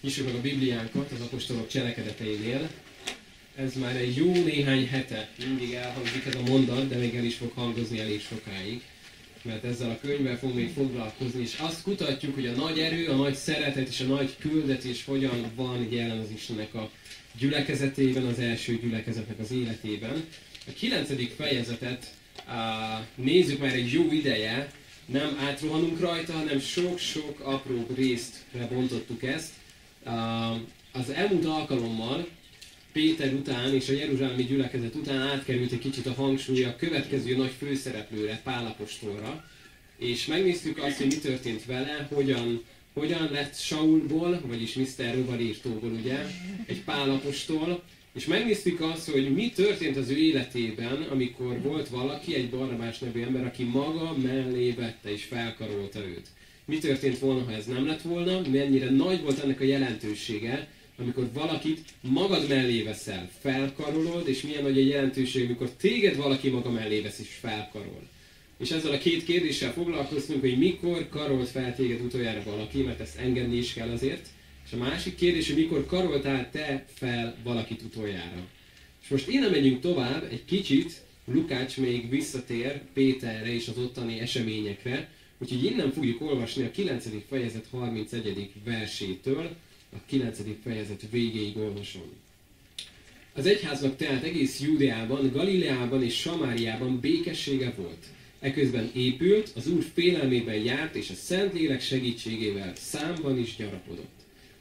Nyissuk meg a Bibliánkat az apostolok cselekedeteinél. Ez már egy jó néhány hete mindig elhangzik ez a mondat, de még el is fog hangozni elég sokáig. Mert ezzel a könyvvel fogunk még foglalkozni, és azt kutatjuk, hogy a nagy erő, a nagy szeretet és a nagy küldetés hogyan van jelen az Istennek a gyülekezetében, az első gyülekezetnek az életében. A kilencedik fejezetet uh, nézzük már egy jó ideje, nem átrohanunk rajta, hanem sok-sok apró részt bontottuk ezt. Az elmúlt alkalommal Péter után és a Jeruzsálemi gyülekezet után átkerült egy kicsit a hangsúly a következő nagy főszereplőre, Pálapostolra, és megnéztük azt, hogy mi történt vele, hogyan, hogyan lett Saulból, vagyis Mr. Rovarírtóból ugye, egy Pálapostól, és megnéztük azt, hogy mi történt az ő életében, amikor volt valaki, egy Barnabás nevű ember, aki maga mellé vette és felkarolta őt. Mi történt volna, ha ez nem lett volna, mennyire nagy volt ennek a jelentősége, amikor valakit magad mellé veszel, felkarolod, és milyen nagy a jelentőség, amikor téged valaki maga mellé vesz és felkarol. És ezzel a két kérdéssel foglalkoztunk, hogy mikor karolt fel téged utoljára valaki, mert ezt engedni is kell azért, és a másik kérdés, hogy mikor karoltál te fel valakit utoljára. És most innen megyünk tovább, egy kicsit Lukács még visszatér Péterre és az ottani eseményekre, úgyhogy innen fogjuk olvasni a 9. fejezet 31. versétől, a 9. fejezet végéig olvasom. Az egyháznak tehát egész Júdeában, Galileában és Samáriában békessége volt. Eközben épült, az Úr félelmében járt, és a Szentlélek segítségével számban is gyarapodott.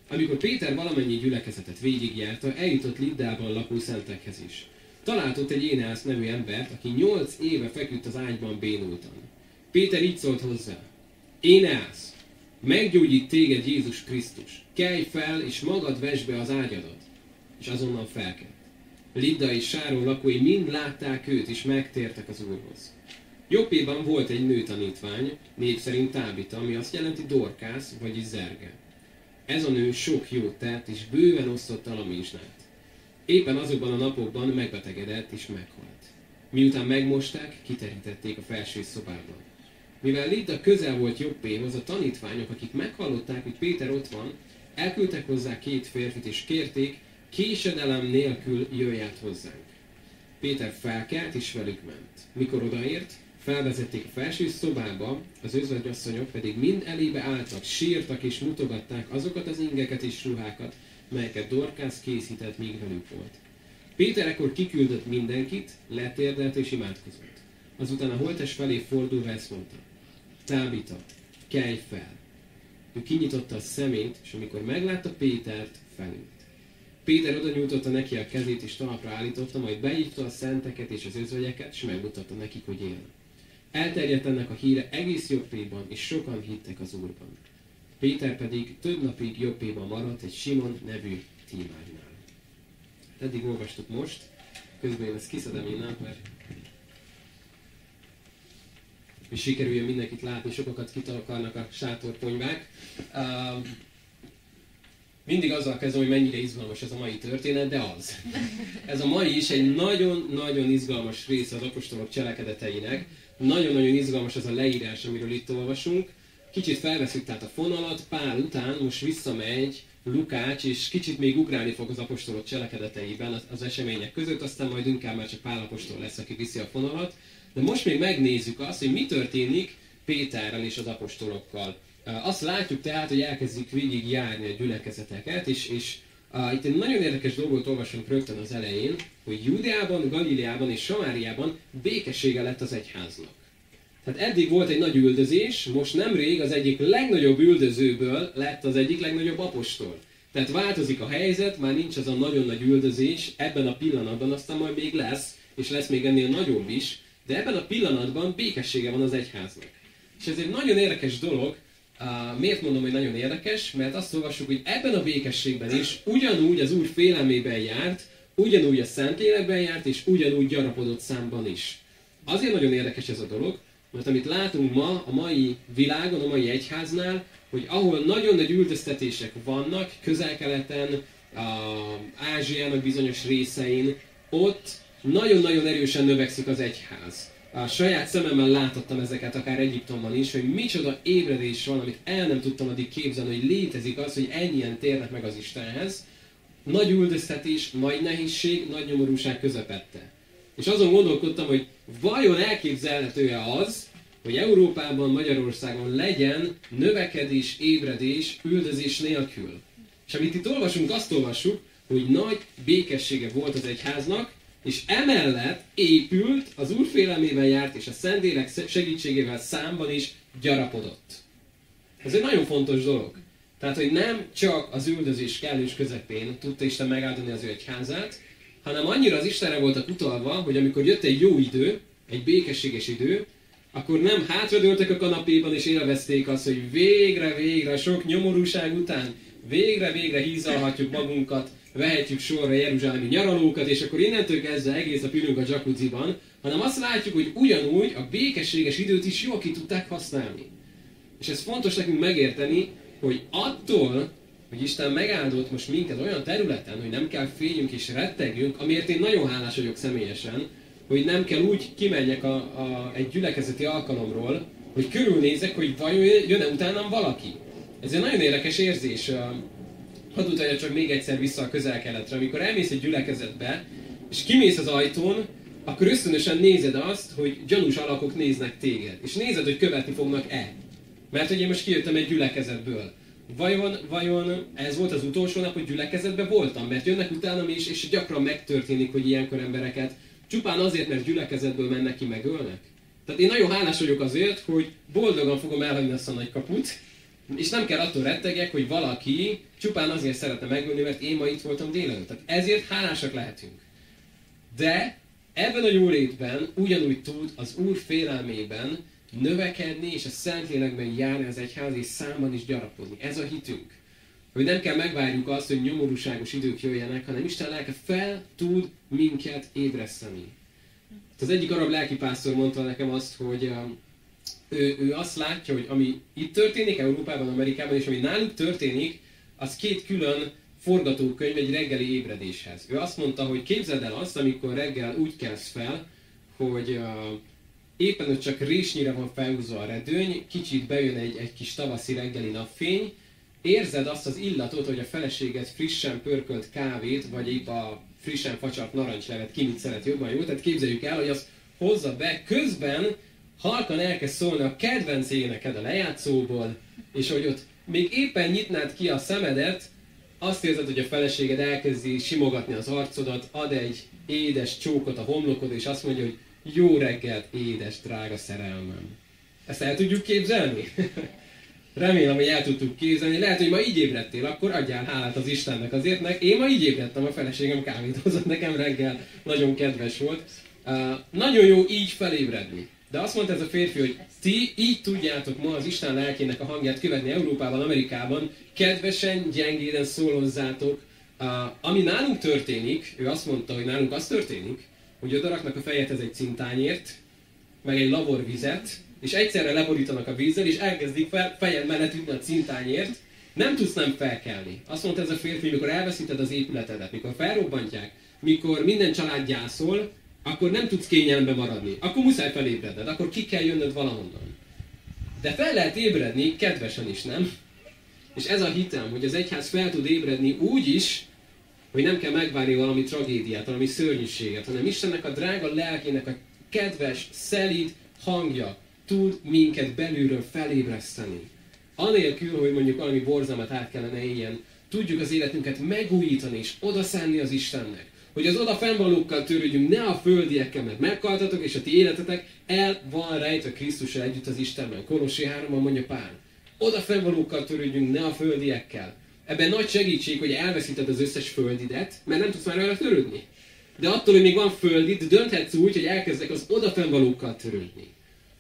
Amikor Péter valamennyi gyülekezetet végigjárta, eljutott Liddában lakó szentekhez is. Talált ott egy Éneász nevű embert, aki nyolc éve feküdt az ágyban bénultan. Péter így szólt hozzá. Éneász, meggyógyít téged Jézus Krisztus. Kelj fel, és magad vesd be az ágyadat. És azonnal felkelt. Lidda és Sáron lakói mind látták őt, és megtértek az Úrhoz. Jobbéban volt egy nő tanítvány, név szerint Tábita, ami azt jelenti dorkász, vagyis zerge. Ez a nő sok jót tett, és bőven osztotta a mincsnát. Éppen azokban a napokban megbetegedett és meghalt. Miután megmosták, kiterítették a felső szobában. Mivel Lidda közel volt Jobbéhoz, a tanítványok, akik meghallották, hogy Péter ott van, elküldtek hozzá két férfit, és kérték, késedelem nélkül jöjj át hozzánk. Péter felkelt, és velük ment. Mikor odaért, felvezették a felső szobába, az özvegyasszonyok pedig mind elébe álltak, sírtak és mutogatták azokat az ingeket és ruhákat, melyeket Dorkász készített, míg velük volt. Péter ekkor kiküldött mindenkit, letérdelt és imádkozott. Azután a holtes felé fordulva ezt mondta. Tábita, kelj fel! Ő kinyitotta a szemét, és amikor meglátta Pétert, felült. Péter oda nyújtotta neki a kezét, és talapra állította, majd beívta a szenteket és az özvegyeket, és megmutatta nekik, hogy él. Elterjedt ennek a híre egész Jobbéban, és sokan hittek az Úrban. Péter pedig több napig Jobbéban maradt egy Simon nevű tímárnál. Eddig olvastuk most, közben én ezt kiszedem innen, mert hogy sikerüljön mindenkit látni, sokakat kitakarnak a sátorponyvák. Uh, mindig azzal kezdem, hogy mennyire izgalmas ez a mai történet, de az. Ez a mai is egy nagyon-nagyon izgalmas része az apostolok cselekedeteinek. Nagyon-nagyon izgalmas ez a leírás, amiről itt olvasunk. Kicsit felveszünk tehát a fonalat, Pál után most visszamegy Lukács, és kicsit még ugrálni fog az apostolok cselekedeteiben az, az események között, aztán majd inkább már csak Pál apostol lesz, aki viszi a fonalat. De most még megnézzük azt, hogy mi történik Péterrel és az apostolokkal. Azt látjuk tehát, hogy elkezdik végig járni a gyülekezeteket, és, és uh, itt egy nagyon érdekes dolgot olvasunk rögtön az elején, hogy Júdeában, Galileában és Samáriában békessége lett az egyháznak. Tehát eddig volt egy nagy üldözés, most nemrég az egyik legnagyobb üldözőből lett az egyik legnagyobb apostol. Tehát változik a helyzet, már nincs az a nagyon nagy üldözés ebben a pillanatban, aztán majd még lesz, és lesz még ennél nagyobb is, de ebben a pillanatban békessége van az egyháznak. És ez egy nagyon érdekes dolog, miért mondom, hogy nagyon érdekes? Mert azt olvassuk, hogy ebben a békességben is ugyanúgy az Úr félelmében járt, ugyanúgy a Szentlélekben járt, és ugyanúgy gyarapodott számban is. Azért nagyon érdekes ez a dolog, mert amit látunk ma a mai világon, a mai egyháznál, hogy ahol nagyon nagy üldöztetések vannak, közel-keleten, Ázsiának bizonyos részein, ott nagyon-nagyon erősen növekszik az egyház. a saját szememmel látottam ezeket akár Egyiptomban is, hogy micsoda ébredés van, amit el nem tudtam addig képzelni, hogy létezik az, hogy ennyien térnek meg az Istenhez. Nagy üldöztetés, nagy nehézség, nagy nyomorúság közepette. És azon gondolkodtam, hogy vajon elképzelhető-e az, hogy Európában, Magyarországon legyen növekedés, ébredés, üldözés nélkül. És amit itt olvasunk, azt olvassuk, hogy nagy békessége volt az egyháznak, és emellett épült, az Úr félelmében járt, és a Szentélek segítségével számban is gyarapodott. Ez egy nagyon fontos dolog. Tehát, hogy nem csak az üldözés kellős közepén tudta Isten megáldani az ő egyházát, hanem annyira az Istenre voltak utalva, hogy amikor jött egy jó idő, egy békességes idő, akkor nem hátradőltek a kanapéban és élvezték azt, hogy végre, végre, sok nyomorúság után, végre, végre hízalhatjuk magunkat, vehetjük sorra Jeruzsálemi nyaralókat, és akkor innentől kezdve egész a ülünk a jacuzziban, hanem azt látjuk, hogy ugyanúgy a békességes időt is jól ki tudták használni. És ez fontos nekünk megérteni, hogy attól, hogy Isten megáldott most minket olyan területen, hogy nem kell féljünk és rettegjünk, amiért én nagyon hálás vagyok személyesen, hogy nem kell úgy kimenjek a, a, egy gyülekezeti alkalomról, hogy körülnézek, hogy vajon jön-e utánam valaki. Ez egy nagyon érdekes érzés. Hadd utalja csak még egyszer vissza a közel-keletre. Amikor elmész egy gyülekezetbe, és kimész az ajtón, akkor ösztönösen nézed azt, hogy gyanús alakok néznek téged. És nézed, hogy követni fognak-e. Mert hogy most kijöttem egy gyülekezetből. Vajon, vajon ez volt az utolsó nap, hogy gyülekezetben voltam? Mert jönnek utánam is, és gyakran megtörténik, hogy ilyenkor embereket csupán azért, mert gyülekezetből mennek ki, megölnek. Tehát én nagyon hálás vagyok azért, hogy boldogan fogom elhagyni azt a nagy kaput, és nem kell attól rettegek, hogy valaki csupán azért szeretne megölni, mert én ma itt voltam délelőtt. Tehát ezért hálásak lehetünk. De ebben a jólétben ugyanúgy tud az Úr félelmében növekedni, és a Szentlélekben járni az egyház, és számban is gyarapodni. Ez a hitünk. Hogy nem kell megvárjuk azt, hogy nyomorúságos idők jöjjenek, hanem Isten lelke fel tud minket ébreszteni. Az egyik arab lelkipásztor mondta nekem azt, hogy ő, ő azt látja, hogy ami itt történik, Európában, Amerikában, és ami náluk történik, az két külön forgatókönyv egy reggeli ébredéshez. Ő azt mondta, hogy képzeld el azt, amikor reggel úgy kelsz fel, hogy uh, éppen hogy csak résnyire van felhúzva a redőny, kicsit bejön egy, egy kis tavaszi reggeli napfény, érzed azt az illatot, hogy a feleséged frissen pörkölt kávét, vagy épp a frissen facsart narancslevet ki mit szeret jobban jó. Tehát képzeljük el, hogy azt hozza be, közben halkan elkezd szólni a kedvenc éneked a lejátszóból, és hogy ott még éppen nyitnád ki a szemedet, azt érzed, hogy a feleséged elkezdi simogatni az arcodat, ad egy édes csókot a homlokod, és azt mondja, hogy jó reggelt, édes, drága szerelmem. Ezt el tudjuk képzelni? Remélem, hogy el tudtuk képzelni. Lehet, hogy ma így ébredtél, akkor adjál hálát az Istennek azért, mert én ma így ébredtem, a feleségem kávét hozott nekem reggel, nagyon kedves volt. Uh, nagyon jó így felébredni. De azt mondta ez a férfi, hogy ti így tudjátok ma az Isten lelkének a hangját követni Európában, Amerikában, kedvesen, gyengéden szólozzátok. Ami nálunk történik, ő azt mondta, hogy nálunk az történik, hogy odaraknak a fejedhez egy cintányért, meg egy laborvizet, és egyszerre leborítanak a vízzel, és elkezdik fel, fejed mellett ütni a cintányért, nem tudsz nem felkelni. Azt mondta ez a férfi, mikor elveszíted az épületedet, mikor felrobbantják, mikor minden család gyászol, akkor nem tudsz kényelembe maradni. Akkor muszáj felébredned, akkor ki kell jönnöd valahonnan. De fel lehet ébredni kedvesen is, nem? És ez a hitem, hogy az egyház fel tud ébredni úgy is, hogy nem kell megvárni valami tragédiát, valami szörnyűséget, hanem Istennek a drága lelkének a kedves, szelíd hangja tud minket belülről felébreszteni. Anélkül, hogy mondjuk valami borzalmat át kellene éljen, tudjuk az életünket megújítani és odaszánni az Istennek. Hogy az oda fennvalókkal törődjünk, ne a földiekkel, mert meghaltatok, és a ti életetek el van rejtve Krisztussal együtt az Istenben. Kolossé 3 mondja Pál. Oda fennvalókkal törődjünk, ne a földiekkel. Ebben nagy segítség, hogy elveszíted az összes földidet, mert nem tudsz már vele törődni. De attól, hogy még van földid, dönthetsz úgy, hogy elkezdek az odafennvalókkal törődni.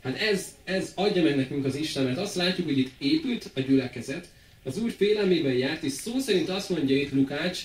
Hát ez, ez adja meg nekünk az Isten, mert azt látjuk, hogy itt épült a gyülekezet, az Úr félelmében járt, és szó szerint azt mondja itt Lukács,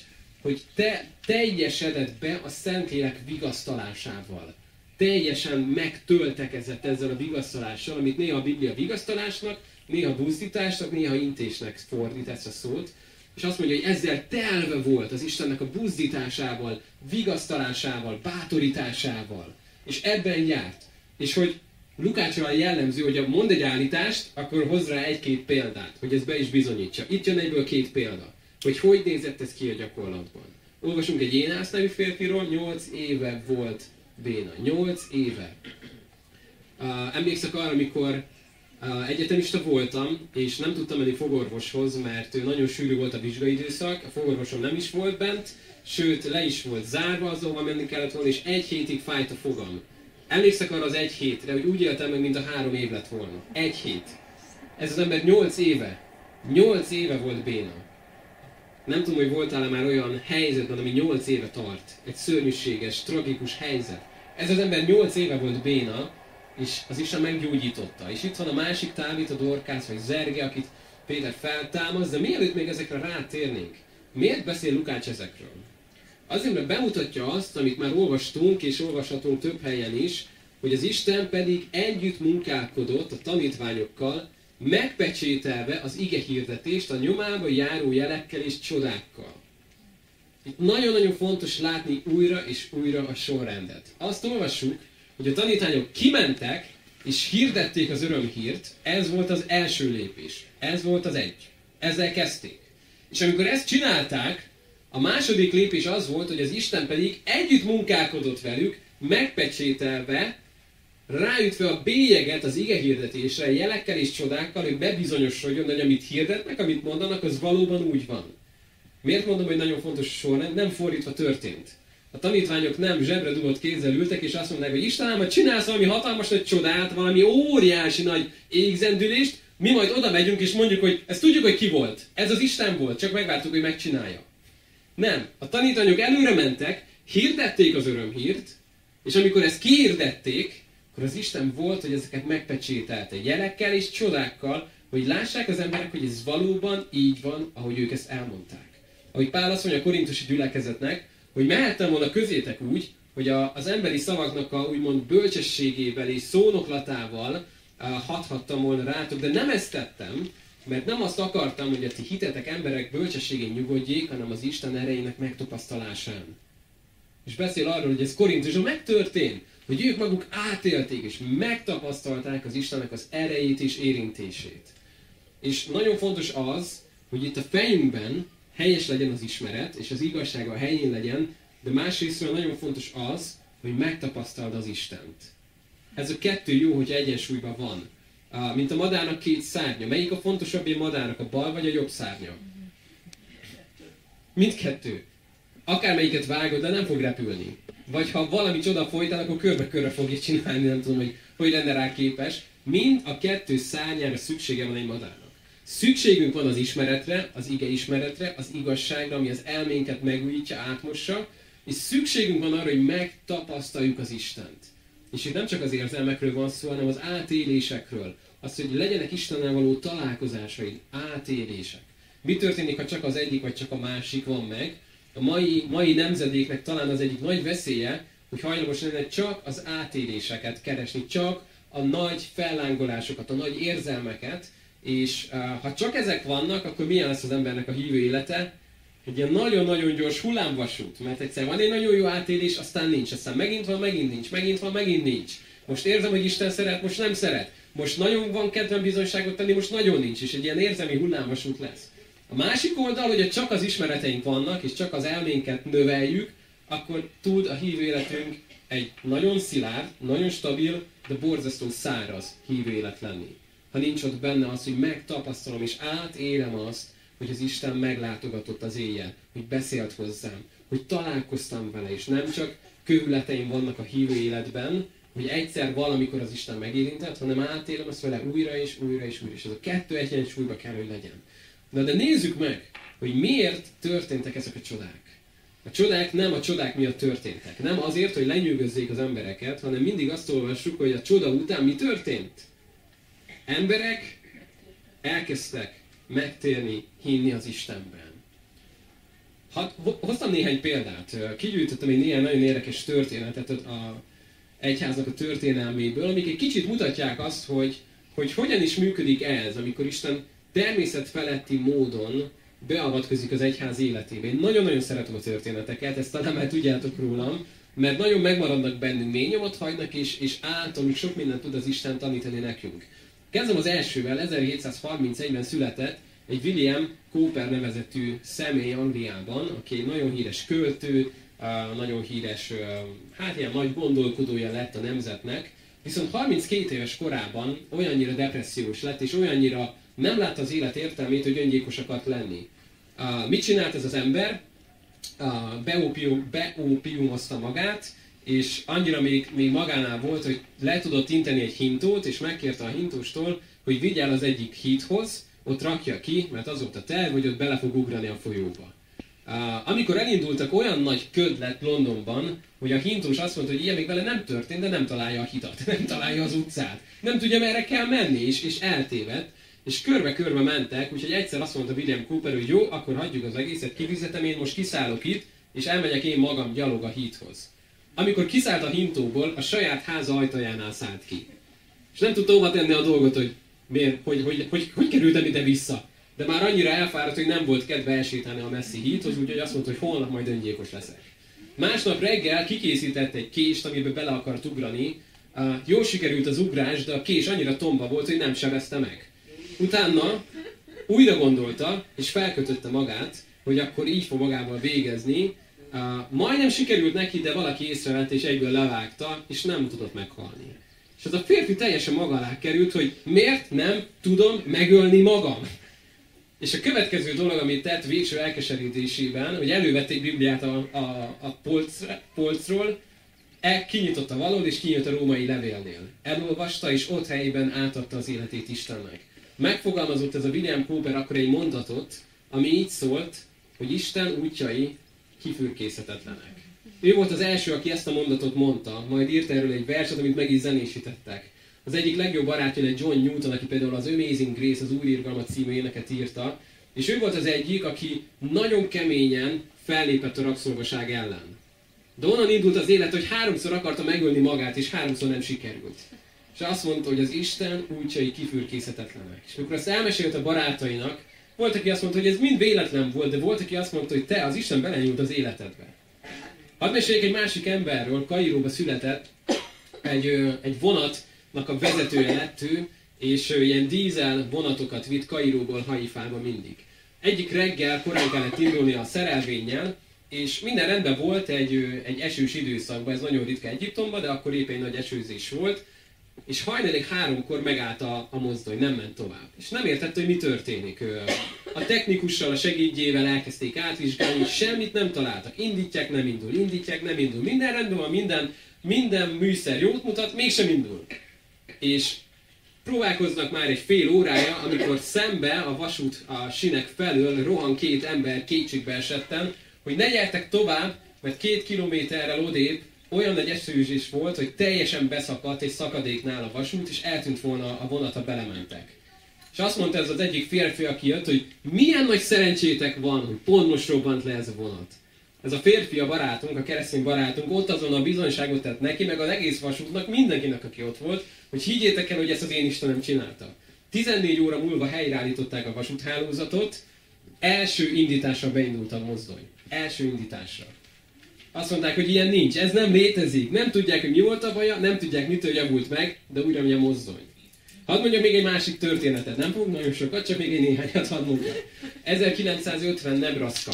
hogy te teljesedett be a Szentlélek vigasztalásával. Teljesen megtöltekezett ezzel a vigasztalással, amit néha a Biblia vigasztalásnak, néha buzdításnak, néha intésnek fordít ezt a szót. És azt mondja, hogy ezzel telve volt az Istennek a buzdításával, vigasztalásával, bátorításával. És ebben járt. És hogy Lukácsra jellemző, hogy mond egy állítást, akkor hoz rá egy-két példát, hogy ez be is bizonyítsa. Itt jön egyből két példa, hogy hogy nézett ez ki a gyakorlatban. Olvasunk egy Jénász nevű férfiról, 8 éve volt béna. 8 éve. Uh, emlékszek arra, amikor uh, egyetemista voltam, és nem tudtam menni fogorvoshoz, mert ő nagyon sűrű volt a vizsgaidőszak, a fogorvosom nem is volt bent, sőt le is volt zárva az, ahova menni kellett volna, és egy hétig fájt a fogam. Emlékszek arra az egy hétre, hogy úgy éltem meg, mint a három év lett volna. Egy hét. Ez az ember nyolc éve. Nyolc éve volt béna. Nem tudom, hogy voltál-e már olyan helyzetben, ami nyolc éve tart. Egy szörnyűséges, tragikus helyzet. Ez az ember nyolc éve volt béna, és az Isten meggyógyította. És itt van a másik tábít, a Dorkász vagy Zerge, akit Péter feltámaszt, de mielőtt még ezekre rátérnénk, miért beszél Lukács ezekről? Azért, mert bemutatja azt, amit már olvastunk, és olvashatunk több helyen is, hogy az Isten pedig együtt munkálkodott a tanítványokkal, megpecsételve az ige hirdetést a nyomába járó jelekkel és csodákkal. Itt nagyon-nagyon fontos látni újra és újra a sorrendet. Azt olvassuk, hogy a tanítványok kimentek, és hirdették az örömhírt, ez volt az első lépés. Ez volt az egy. Ezzel kezdték. És amikor ezt csinálták, a második lépés az volt, hogy az Isten pedig együtt munkálkodott velük, megpecsételve, ráütve a bélyeget az ige hirdetésre, jelekkel és csodákkal, hogy bebizonyosodjon, hogy amit hirdetnek, amit mondanak, az valóban úgy van. Miért mondom, hogy nagyon fontos sorrend? Nem fordítva történt. A tanítványok nem zsebre dugott kézzel ültek, és azt mondták, hogy Istenem, hogy csinálsz valami hatalmas nagy csodát, valami óriási nagy égzendülést, mi majd oda megyünk, és mondjuk, hogy ezt tudjuk, hogy ki volt. Ez az Isten volt, csak megvártuk, hogy megcsinálja. Nem. A tanítványok előre mentek, hirdették az örömhírt, és amikor ezt kihirdették, akkor az Isten volt, hogy ezeket megpecsételte jelekkel és csodákkal, hogy lássák az emberek, hogy ez valóban így van, ahogy ők ezt elmondták. Ahogy Pál azt mondja a korintusi gyülekezetnek, hogy mehettem volna közétek úgy, hogy a, az emberi szavaknak a úgymond bölcsességével és szónoklatával uh, hathattam volna rátok, de nem ezt tettem, mert nem azt akartam, hogy a ti hitetek emberek bölcsességén nyugodjék, hanem az Isten erejének megtapasztalásán. És beszél arról, hogy ez Korintusban megtörtént, hogy ők maguk átélték és megtapasztalták az Istennek az erejét és érintését. És nagyon fontos az, hogy itt a fejünkben helyes legyen az ismeret, és az igazsága a helyén legyen, de másrészt nagyon fontos az, hogy megtapasztald az Istent. Ez a kettő jó, hogy egyensúlyban van mint a madárnak két szárnya. Melyik a fontosabb a madárnak, a bal vagy a jobb szárnya? Mindkettő. Akármelyiket vágod, de nem fog repülni. Vagy ha valami csoda folytán, akkor körbe-körbe fogja csinálni, nem tudom, hogy hogy lenne rá képes. Mind a kettő szárnyára szüksége van egy madárnak. Szükségünk van az ismeretre, az ige ismeretre, az igazságra, ami az elménket megújítja, átmossa, és szükségünk van arra, hogy megtapasztaljuk az Istent. És itt nem csak az érzelmekről van szó, hanem az átélésekről. Az, hogy legyenek Istennel való találkozásaid, átélések. Mi történik, ha csak az egyik vagy csak a másik van meg? A mai, mai nemzedéknek talán az egyik nagy veszélye, hogy hajlamos lenne csak az átéléseket keresni, csak a nagy fellángolásokat, a nagy érzelmeket, és uh, ha csak ezek vannak, akkor milyen lesz az embernek a hívő élete? egy ilyen nagyon-nagyon gyors hullámvasút, mert egyszer van egy nagyon jó átélés, aztán nincs, aztán megint van, megint nincs, megint van, megint nincs. Most érzem, hogy Isten szeret, most nem szeret. Most nagyon van kedvem bizonyságot tenni, most nagyon nincs, és egy ilyen érzelmi hullámvasút lesz. A másik oldal, hogy csak az ismereteink vannak, és csak az elménket növeljük, akkor tud a hívő életünk egy nagyon szilárd, nagyon stabil, de borzasztó száraz hívő élet lenni. Ha nincs ott benne az, hogy megtapasztalom és átélem azt, hogy az Isten meglátogatott az éjjel, hogy beszélt hozzám, hogy találkoztam vele, és nem csak kövületeim vannak a hívő életben, hogy egyszer valamikor az Isten megérintett, hanem átélem azt vele újra és újra és újra, és ez a kettő egyensúlyba kell, hogy legyen. Na de nézzük meg, hogy miért történtek ezek a csodák. A csodák nem a csodák miatt történtek. Nem azért, hogy lenyűgözzék az embereket, hanem mindig azt olvassuk, hogy a csoda után mi történt. Emberek elkezdtek megtérni, hinni az Istenben. Hát, hoztam néhány példát. Kigyűjtöttem egy néhány nagyon érdekes történetet a egyháznak a történelméből, amik egy kicsit mutatják azt, hogy, hogy hogyan is működik ez, amikor Isten természetfeletti módon beavatkozik az egyház életébe. Én nagyon-nagyon szeretem a történeteket, ezt talán már tudjátok rólam, mert nagyon megmaradnak bennünk, mély nyomot hagynak, és, és általunk sok mindent tud az Isten tanítani nekünk. Kezdem az elsővel, 1731-ben született egy William Cooper nevezetű személy Angliában, aki egy nagyon híres költő, nagyon híres, hát ilyen nagy gondolkodója lett a nemzetnek, viszont 32 éves korában olyannyira depressziós lett, és olyannyira nem látta az élet értelmét, hogy öngyilkos akart lenni. Mit csinált ez az ember? Beopium, beopiumozta magát, és annyira még, még magánál volt, hogy le tudott inteni egy hintót, és megkérte a hintóstól, hogy vigye el az egyik híthoz, ott rakja ki, mert az volt a terv, hogy ott bele fog ugrani a folyóba. Uh, amikor elindultak, olyan nagy köd lett Londonban, hogy a hintós azt mondta, hogy ilyen még vele nem történt, de nem találja a hitat, nem találja az utcát. Nem tudja, merre kell menni, és, és eltévedt. És körbe-körbe mentek, úgyhogy egyszer azt mondta William Cooper, hogy jó, akkor hagyjuk az egészet, kifizetem, én most kiszállok itt, és elmegyek én magam gyalog a híthoz. Amikor kiszállt a hintóból, a saját háza ajtajánál szállt ki. És nem tudta hova tenni a dolgot, hogy miért, hogy, hogy, hogy, hogy, hogy kerültem ide vissza. De már annyira elfáradt, hogy nem volt kedve elsétálni a messzi híthoz, úgyhogy azt mondta, hogy holnap majd öngyilkos leszek. Másnap reggel kikészített egy kést, amiben bele akart ugrani. Uh, jól sikerült az ugrás, de a kés annyira tomba volt, hogy nem sebezte meg. Utána újra gondolta, és felkötötte magát, hogy akkor így fog magával végezni. Uh, majdnem sikerült neki, de valaki észrevette, és egyből levágta, és nem tudott meghalni. És az a férfi teljesen maga alá került, hogy miért nem tudom megölni magam. És a következő dolog, amit tett végső elkeserítésében, hogy elővett egy Bibliát a, a, a polc, polcról, el, kinyitotta valód, és kinyitotta a római levélnél. Elolvasta, és ott helyében átadta az életét Istennek. Megfogalmazott ez a William Cooper akkor egy mondatot, ami így szólt, hogy Isten útjai kifürkészhetetlenek. Ő volt az első, aki ezt a mondatot mondta, majd írt erről egy verset, amit meg is zenésítettek. Az egyik legjobb barátja egy John Newton, aki például az Amazing Grace, az Új Irgalmat című éneket írta, és ő volt az egyik, aki nagyon keményen fellépett a rabszolgaság ellen. De onnan indult az élet, hogy háromszor akarta megölni magát, és háromszor nem sikerült. És azt mondta, hogy az Isten útjai kifürkészhetetlenek. És amikor ezt elmesélte a barátainak, volt, aki azt mondta, hogy ez mind véletlen volt, de volt, aki azt mondta, hogy te, az Isten belenyúlt az életedbe. Hadd meséljek egy másik emberről, Kairóba született, egy, egy vonatnak a vezetője lett ő, és ilyen dízel vonatokat vitt Kairóból Haifába mindig. Egyik reggel korán kellett indulni a szerelvénnyel, és minden rendben volt egy, egy esős időszakban, ez nagyon ritka Egyiptomban, de akkor épp egy nagy esőzés volt, és hajnalig háromkor megállt a, a mozdony, nem ment tovább. És nem értette, hogy mi történik. A technikussal, a segédjével elkezdték átvizsgálni, semmit nem találtak. Indítják, nem indul, indítják, nem indul. Minden rendben van, minden, minden műszer jót mutat, mégsem indul. És próbálkoznak már egy fél órája, amikor szembe a vasút a sinek felől rohan két ember kétségbe esetten, hogy ne gyertek tovább, mert két kilométerrel odébb olyan nagy esőzés volt, hogy teljesen beszakadt egy szakadéknál a vasút, és eltűnt volna a vonat, ha belementek. És azt mondta ez az egyik férfi, aki jött, hogy milyen nagy szerencsétek van, hogy pont most robbant le ez a vonat. Ez a férfi, a barátunk, a keresztény barátunk ott azon a bizonyságot tett neki, meg az egész vasútnak, mindenkinek, aki ott volt, hogy higgyétek el, hogy ezt az én Istenem csinálta. 14 óra múlva helyreállították a vasúthálózatot, első indításra beindult a mozdony. Első indításra. Azt mondták, hogy ilyen nincs, ez nem létezik. Nem tudják, hogy mi volt a baja, nem tudják, mitől javult meg, de újra mi a mozdony. Hadd mondjak még egy másik történetet, nem fogunk nagyon sokat, csak még egy néhányat hadd mondjak. 1950 Nebraska.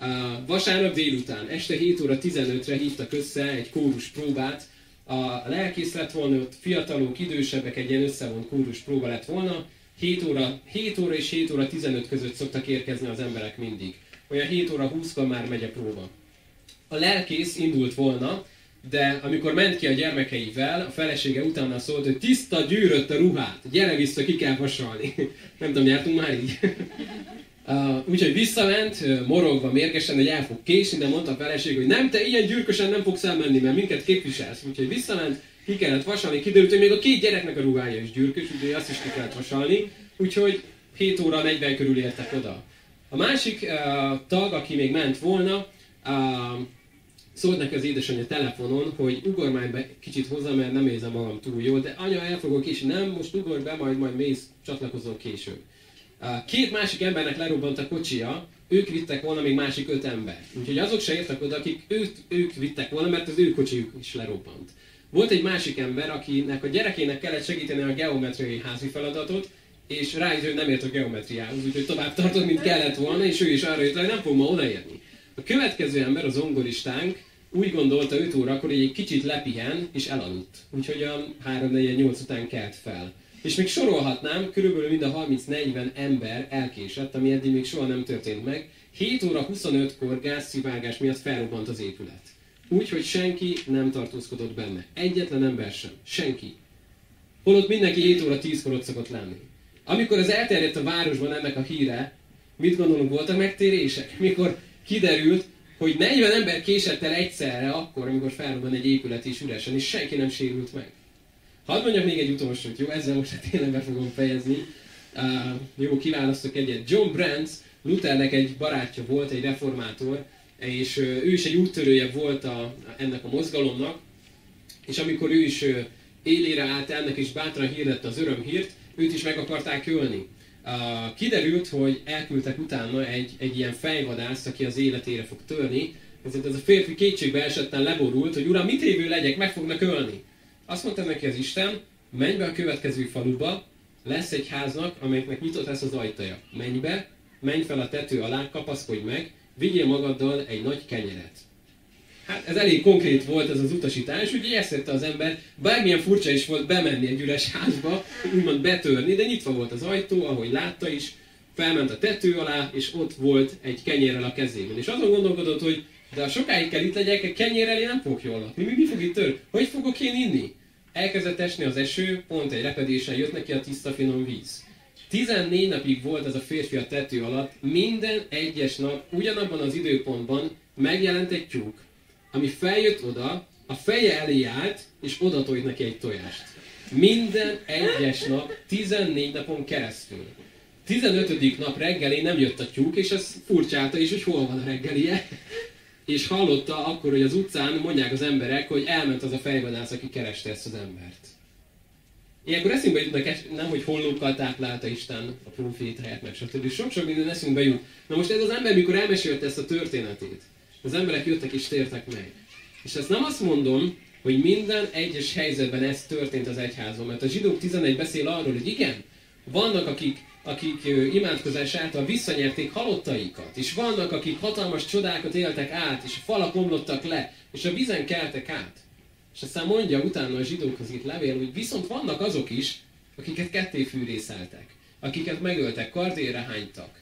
Uh, vasárnap délután, este 7 óra 15-re hívtak össze egy kórus próbát. A lelkész lett volna, ott fiatalok, idősebbek, egy ilyen összevont kórus próba lett volna. 7 óra, 7 óra és 7 óra 15 között szoktak érkezni az emberek mindig. Olyan 7 óra 20-kor már megy a próba a lelkész indult volna, de amikor ment ki a gyermekeivel, a felesége utána szólt, hogy tiszta gyűrött a ruhát, gyere vissza, ki kell vasalni. Nem tudom, jártunk már így. Uh, úgyhogy visszament, morogva, mérgesen, hogy el fog késni, de mondta a feleség, hogy nem, te ilyen gyűrkösen nem fogsz elmenni, mert minket képviselsz. Úgyhogy visszament, ki kellett vasalni, kiderült, hogy még a két gyereknek a ruhája is gyűrkös, úgyhogy azt is ki kellett vasalni. Úgyhogy 7 óra 40 körül értek oda. A másik uh, tag, aki még ment volna, uh, szólt neki az édesanyja telefonon, hogy ugorj be kicsit hozzá, mert nem érzem magam túl jól, de anya, el fogok is, nem, most ugorj be, majd, majd mész, csatlakozol később. Két másik embernek lerobbant a kocsia, ők vittek volna még másik öt ember. Úgyhogy azok se értek oda, akik őt, ők vittek volna, mert az ő kocsijuk is lerobbant. Volt egy másik ember, akinek a gyerekének kellett segíteni a geometriai házi feladatot, és rájött, hogy nem ért a geometriához, úgyhogy tovább tartott, mint kellett volna, és ő is arra jött, hogy nem fog ma odaérni. A következő ember, az ongoristánk, úgy gondolta 5 órakor, hogy egy kicsit lepihen, és elaludt. Úgyhogy a 3-4-8 után kelt fel. És még sorolhatnám, körülbelül mind a 30-40 ember elkésett, ami eddig még soha nem történt meg. 7 óra 25-kor gázszivágás miatt felrobbant az épület. Úgy, hogy senki nem tartózkodott benne. Egyetlen ember sem. Senki. Holott mindenki 7 óra 10-kor ott szokott lenni. Amikor az elterjedt a városban ennek a híre, mit gondolunk, voltak megtérések? Mikor kiderült, hogy 40 ember késett el egyszerre akkor, amikor felrobban egy épület is üresen, és senki nem sérült meg. Hadd mondjak még egy utolsót, jó? Ezzel most tényleg be fogom fejezni. Uh, jó, kiválasztok egyet. John Brandt, Luthernek egy barátja volt, egy reformátor, és ő is egy úttörője volt a, ennek a mozgalomnak, és amikor ő is élére állt ennek, és bátran hirdette az örömhírt, őt is meg akarták ölni. Kiderült, hogy elküldtek utána egy, egy ilyen fejvadászt, aki az életére fog törni, ezért ez a férfi kétségbe esetten leborult, hogy uram, mit évő legyek, meg fognak ölni. Azt mondta neki az Isten, menj be a következő faluba, lesz egy háznak, amelyeknek nyitott lesz az ajtaja. Menj be, menj fel a tető alá, kapaszkodj meg, vigyél magaddal egy nagy kenyeret. Hát ez elég konkrét volt ez az utasítás, úgyhogy ezt tette az ember, bármilyen furcsa is volt bemenni egy üres házba, úgymond betörni, de nyitva volt az ajtó, ahogy látta is, felment a tető alá, és ott volt egy kenyérrel a kezében. És azon gondolkodott, hogy de ha sokáig kell itt legyek, a kenyérrel én nem fogok jól lakni. Mi, mi fog itt tör? Hogy fogok én inni? Elkezdett esni az eső, pont egy repedésen jött neki a tiszta finom víz. 14 napig volt ez a férfi a tető alatt, minden egyes nap, ugyanabban az időpontban megjelent egy tyúk, ami feljött oda, a feje elé állt, és oda tojt neki egy tojást. Minden egyes nap, 14 napon keresztül. 15. nap reggelén nem jött a tyúk, és ez furcsálta is, hogy hol van a reggelie és hallotta akkor, hogy az utcán mondják az emberek, hogy elment az a fejvadász, aki kereste ezt az embert. Ilyenkor eszünkbe jutnak, nem, hogy hollókkal táplálta Isten a profétáját, meg stb. Sok-sok minden eszünkbe jut. Na most ez az ember, mikor elmesélte ezt a történetét, az emberek jöttek és tértek meg. És ezt nem azt mondom, hogy minden egyes helyzetben ez történt az egyházon, mert a zsidók 11 beszél arról, hogy igen, vannak, akik akik imádkozás által visszanyerték halottaikat, és vannak, akik hatalmas csodákat éltek át, és a falak omlottak le, és a vízen keltek át. És aztán mondja utána a zsidókhoz itt levél, hogy viszont vannak azok is, akiket ketté fűrészeltek, akiket megöltek, kardére hánytak,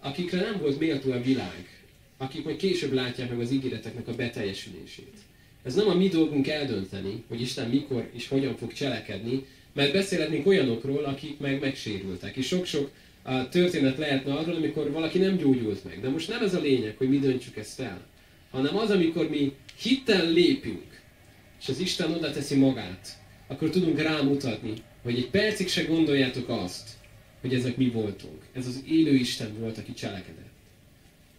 akikre nem volt méltó a világ, akik majd később látják meg az ígéreteknek a beteljesülését. Ez nem a mi dolgunk eldönteni, hogy Isten mikor és hogyan fog cselekedni, mert beszélhetnénk olyanokról, akik meg megsérültek. És sok-sok a történet lehetne arról, amikor valaki nem gyógyult meg. De most nem ez a lényeg, hogy mi döntsük ezt el, hanem az, amikor mi hittel lépünk, és az Isten oda teszi magát, akkor tudunk rámutatni, hogy egy percig se gondoljátok azt, hogy ezek mi voltunk. Ez az élő Isten volt, aki cselekedett.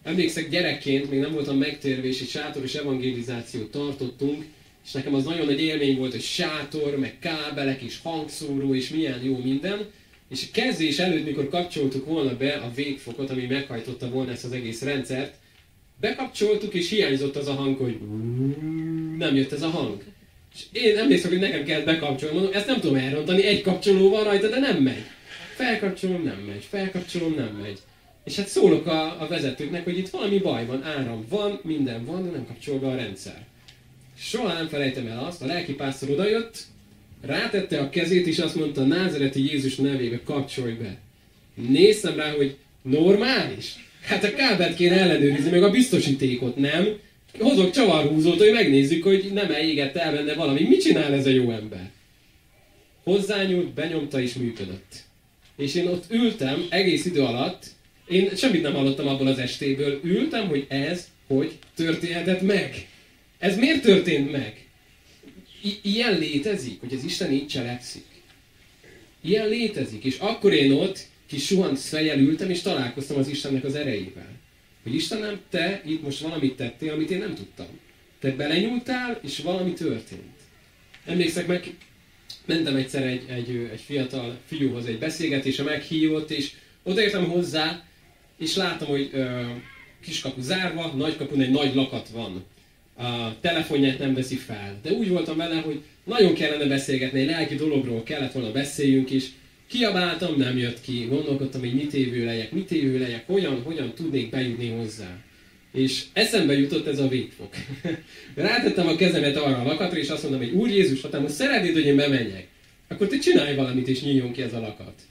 Emlékszek, gyerekként még nem voltam megtérve, és egy sátoros evangelizációt tartottunk, és nekem az nagyon nagy élmény volt, hogy sátor, meg kábelek, és hangszóró, és milyen jó minden. És a kezdés előtt, mikor kapcsoltuk volna be a végfokot, ami meghajtotta volna ezt az egész rendszert, bekapcsoltuk, és hiányzott az a hang, hogy nem jött ez a hang. És én emlékszem, hogy nekem kell bekapcsolni, mondom, ezt nem tudom elrontani, egy kapcsoló van rajta, de nem megy. Felkapcsolom, nem megy, felkapcsolom, nem megy. És hát szólok a, a vezetőknek, hogy itt valami baj van, áram van, minden van, de nem kapcsol be a rendszer. Soha nem felejtem el azt, a lelkipásztor odajött, rátette a kezét, és azt mondta, názereti Jézus nevébe kapcsolj be. Néztem rá, hogy normális? Hát a kábelt kéne ellenőrizni, meg a biztosítékot, nem? Hozok csavarhúzót, hogy megnézzük, hogy nem elégett el benne valami. Mit csinál ez a jó ember? Hozzányúlt, benyomta és működött. És én ott ültem egész idő alatt, én semmit nem hallottam abból az estéből, ültem, hogy ez hogy történhetett meg. Ez miért történt meg? I- ilyen létezik, hogy az Isten így cselekszik. Ilyen létezik, és akkor én ott kis suhant fejjel ültem, és találkoztam az Istennek az erejével. Hogy Istenem, te itt most valamit tettél, amit én nem tudtam. Te belenyúltál, és valami történt. Emlékszek meg, mentem egyszer egy, egy, egy fiatal fiúhoz egy beszélgetésre, meghívott, és odaértem hozzá, és látom, hogy ö, kiskapu zárva, nagykapun egy nagy lakat van. A telefonját nem veszi fel. De úgy voltam vele, hogy nagyon kellene beszélgetni, egy lelki dologról kellett volna beszéljünk is. Kiabáltam, nem jött ki. Gondolkodtam, hogy mit évő legyek, mit évő legyek, hogyan, hogyan tudnék bejutni hozzá. És eszembe jutott ez a végfok. Rátettem a kezemet arra a lakatra, és azt mondom, hogy Úr Jézus, ha te most szeretnéd, hogy én bemenjek, akkor te csinálj valamit, és nyíljon ki ez a lakat.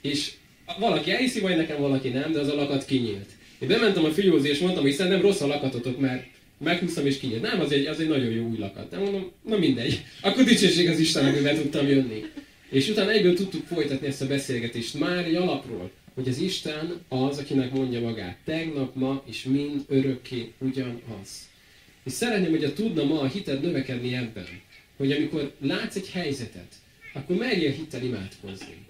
És valaki elhiszi, vagy nekem valaki nem, de az a lakat kinyílt. Én bementem a fiózé, és mondtam, hogy szerintem rossz a lakatotok, mert meghúztam és kinyílt. Nem, az egy, az egy nagyon jó új lakat. Nem mondom, na mindegy. Akkor dicsőség az Istennek, hogy be tudtam jönni. És utána egyből tudtuk folytatni ezt a beszélgetést már egy alapról, hogy az Isten az, akinek mondja magát. Tegnap, ma és mind örökké ugyanaz. És szeretném, hogy a tudna ma a hited növekedni ebben, hogy amikor látsz egy helyzetet, akkor merjél hittel imádkozni.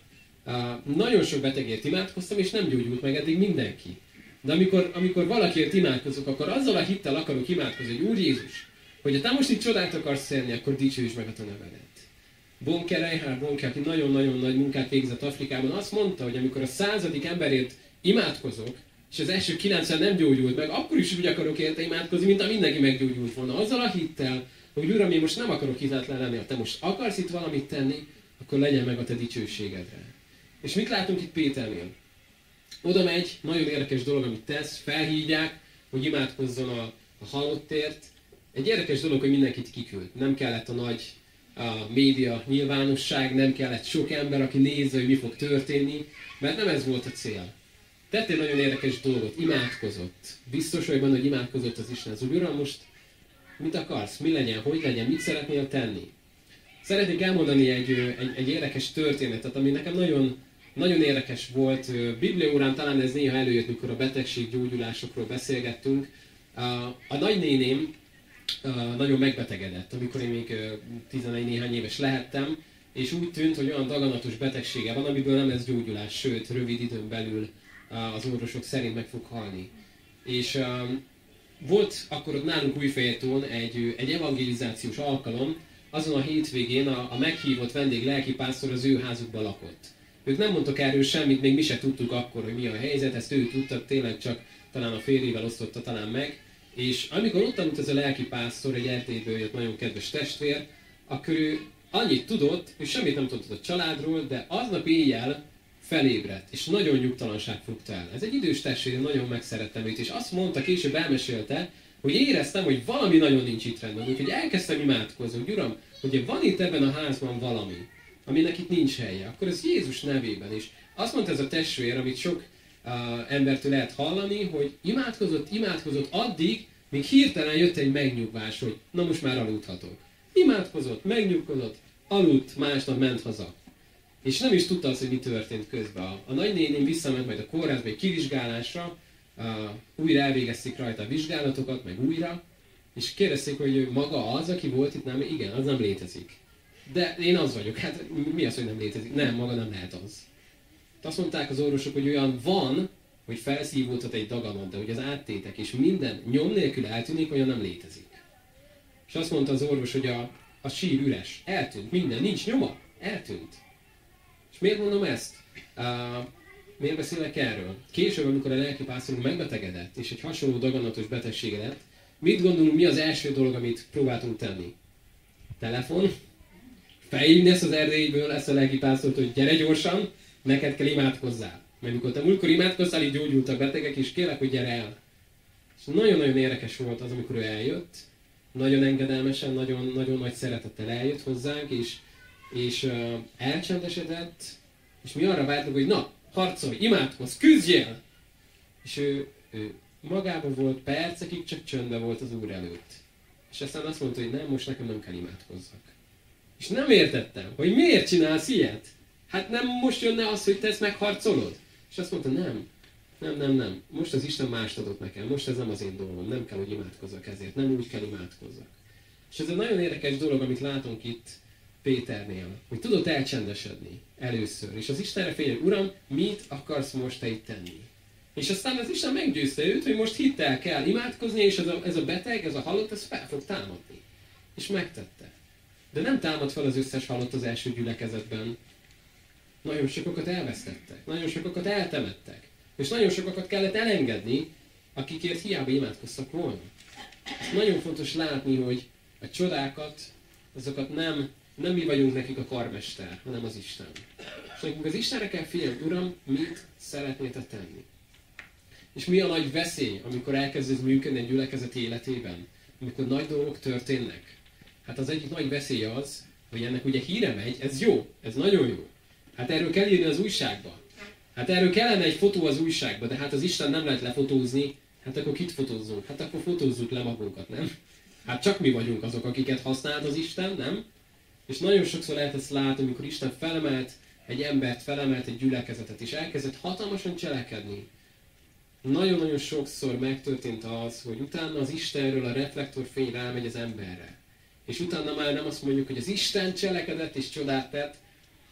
Nagyon sok betegért imádkoztam, és nem gyógyult meg eddig mindenki. De amikor, amikor valakiért imádkozok, akkor azzal a hittel akarok imádkozni, hogy Úr Jézus, hogy te most itt csodát akarsz tenni, akkor dicsőíts meg a te nevedet. Bonke Reinhard Bonke, aki nagyon-nagyon nagy munkát végzett Afrikában, azt mondta, hogy amikor a századik emberért imádkozok, és az első 90 nem gyógyult meg, akkor is úgy akarok érte imádkozni, mint a mindenki meggyógyult volna. Azzal a hittel, hogy Uram, én most nem akarok hitetlen lenni, ha te most akarsz itt valamit tenni, akkor legyen meg a te dicsőségedre. És mit látunk itt Péternél? Oda megy, nagyon érdekes dolog, amit tesz, felhívják, hogy imádkozzon a, a halottért. Egy érdekes dolog, hogy mindenkit kiküld. Nem kellett a nagy a média nyilvánosság, nem kellett sok ember, aki nézze, hogy mi fog történni, mert nem ez volt a cél. Tett egy nagyon érdekes dolgot, imádkozott. Biztos vagy benne, hogy imádkozott az Isten. Az Uram, most mit akarsz? Mi legyen? Hogy legyen? Mit szeretnél tenni? Szeretnék elmondani egy, egy, egy érdekes történetet, ami nekem nagyon, nagyon érdekes volt. Bibliórán talán ez néha előjött, mikor a betegség gyógyulásokról beszélgettünk. A nagynéném nagyon megbetegedett, amikor én még 11 néhány éves lehettem, és úgy tűnt, hogy olyan daganatos betegsége van, amiből nem lesz gyógyulás, sőt, rövid időn belül az orvosok szerint meg fog halni. És volt akkor ott nálunk Újfejetón egy, egy evangelizációs alkalom, azon a hétvégén a, a meghívott vendég lelkipásztor az ő házukban lakott. Ők nem mondtak erről semmit, még mi se tudtuk akkor, hogy mi a helyzet, ezt ő tudta, tényleg csak talán a férjével osztotta talán meg. És amikor ott tanult ez a lelkipásztor, egy Erdélyből jött nagyon kedves testvér, akkor ő annyit tudott, hogy semmit nem tudott a családról, de aznap éjjel felébredt, és nagyon nyugtalanság fogta el. Ez egy idős testvér, nagyon megszerettem őt, és azt mondta, később elmesélte, hogy éreztem, hogy valami nagyon nincs itt rendben, úgyhogy elkezdtem imádkozni, hogy Uram, hogy van itt ebben a házban valami, aminek itt nincs helye, akkor ez Jézus nevében is. Azt mondta ez a testvér, amit sok uh, embertől lehet hallani, hogy imádkozott, imádkozott addig, míg hirtelen jött egy megnyugvás, hogy na most már aludhatok. Imádkozott, megnyugodott, aludt, másnap ment haza. És nem is tudta azt, hogy mi történt közben. A, a nagynéném visszament majd a kórházba egy kivizsgálásra, uh, újra elvégezték rajta a vizsgálatokat, meg újra, és kérdezték, hogy maga az, aki volt itt, nem, igen, az nem létezik. De én az vagyok, hát mi az, hogy nem létezik? Nem, maga nem lehet az. Azt mondták az orvosok, hogy olyan van, hogy felszívódhat egy daganat, de hogy az áttétek és minden nyom nélkül eltűnik, olyan nem létezik. És azt mondta az orvos, hogy a, a sír üres, eltűnt, minden, nincs nyoma, eltűnt. És miért mondom ezt? Uh, miért beszélek erről? Később, amikor a lelkipásztorunk megbetegedett, és egy hasonló daganatos betegsége lett, mit gondolunk, mi az első dolog, amit próbáltunk tenni? Telefon, felhívni ezt az erdélyből, ezt a lelkipásztort, hogy gyere gyorsan, neked kell imádkozzál. Mert mikor te múltkor imádkoztál, így gyógyultak betegek, és kérlek, hogy gyere el. És nagyon-nagyon érdekes volt az, amikor ő eljött, nagyon engedelmesen, nagyon, nagyon nagy szeretettel eljött hozzánk, és, és uh, elcsendesedett, és mi arra vártunk, hogy na, harcolj, imádkozz, küzdjél! És ő, ő magában volt, percekig csak csöndben volt az Úr előtt. És aztán azt mondta, hogy nem, most nekem nem kell imádkozzak. És nem értettem, hogy miért csinálsz ilyet? Hát nem most jönne az, hogy te ezt megharcolod? És azt mondta, nem, nem, nem, nem. Most az Isten mást adott nekem. Most ez nem az én dolgom. Nem kell, hogy imádkozzak ezért. Nem úgy kell imádkozzak. És ez egy nagyon érdekes dolog, amit látunk itt Péternél, hogy tudott elcsendesedni először. És az Istenre fél, Uram, mit akarsz most te itt tenni? És aztán az Isten meggyőzte őt, hogy most hittel kell imádkozni, és ez a, ez a beteg, ez a halott, ez fel fog támadni. És megtette. De nem támad fel az összes halott az első gyülekezetben. Nagyon sokakat elvesztettek, nagyon sokakat eltemettek. És nagyon sokakat kellett elengedni, akikért hiába imádkoztak volna. Ezt nagyon fontos látni, hogy a csodákat, azokat nem, nem mi vagyunk nekik a karmester, hanem az Isten. És nekünk az Istenre kell figyelni, Uram, mit szeretnél te tenni? És mi a nagy veszély, amikor elkezdesz működni egy gyülekezet életében? Amikor nagy dolgok történnek? Hát az egyik nagy veszély az, hogy ennek ugye híre megy, ez jó, ez nagyon jó. Hát erről kell írni az újságba. Hát erről kellene egy fotó az újságba, de hát az Isten nem lehet lefotózni, hát akkor kit fotózzunk? Hát akkor fotózzuk le magunkat, nem? Hát csak mi vagyunk azok, akiket használt az Isten, nem? És nagyon sokszor lehet ezt látni, amikor Isten felemelt egy embert, felemelt egy gyülekezetet, és elkezdett hatalmasan cselekedni. Nagyon-nagyon sokszor megtörtént az, hogy utána az Istenről a reflektorfény rámegy az emberre. És utána már nem azt mondjuk, hogy az Isten cselekedett és csodát tett,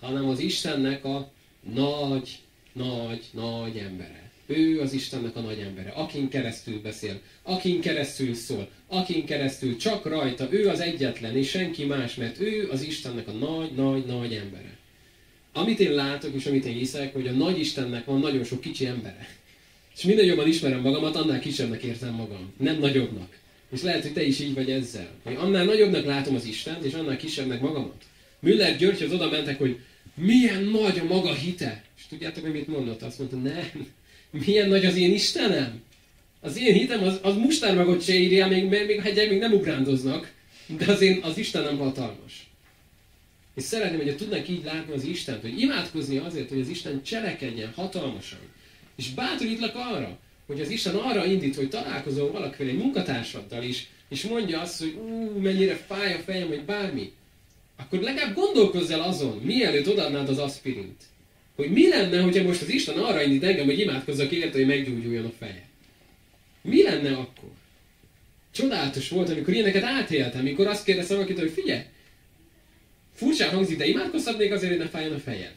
hanem az Istennek a nagy, nagy, nagy embere. Ő az Istennek a nagy embere, akin keresztül beszél, akin keresztül szól, akin keresztül csak rajta, ő az egyetlen, és senki más, mert ő az Istennek a nagy, nagy, nagy embere. Amit én látok, és amit én hiszek, hogy a nagy Istennek van nagyon sok kicsi embere. És minél jobban ismerem magamat, annál kisebbnek értem magam, nem nagyobbnak. És lehet, hogy te is így vagy ezzel. Hogy annál nagyobbnak látom az Istent, és annál kisebbnek magamat. Müller Györgyhöz oda mentek, hogy milyen nagy a maga hite. És tudjátok, hogy mit mondott? Azt mondta, nem. Milyen nagy az én Istenem? Az én hitem az, az mustármagot se írja, még, még hegyek még nem ugrándoznak, de az én, az Istenem hatalmas. És szeretném, hogy tudnak így látni az Istent, hogy imádkozni azért, hogy az Isten cselekedjen hatalmasan. És bátorítlak arra, hogy az Isten arra indít, hogy találkozol valakivel egy munkatársaddal is, és mondja azt, hogy ú, mennyire fáj a fejem, vagy bármi, akkor legalább gondolkozz el azon, mielőtt odaadnád az aspirint. Hogy mi lenne, hogyha most az Isten arra indít engem, hogy imádkozzak érte, hogy meggyógyuljon a feje. Mi lenne akkor? Csodálatos volt, amikor ilyeneket átéltem, amikor azt kérdeztem valakit, hogy figyelj, furcsán hangzik, de imádkozhatnék azért, hogy ne fájjon a fejed.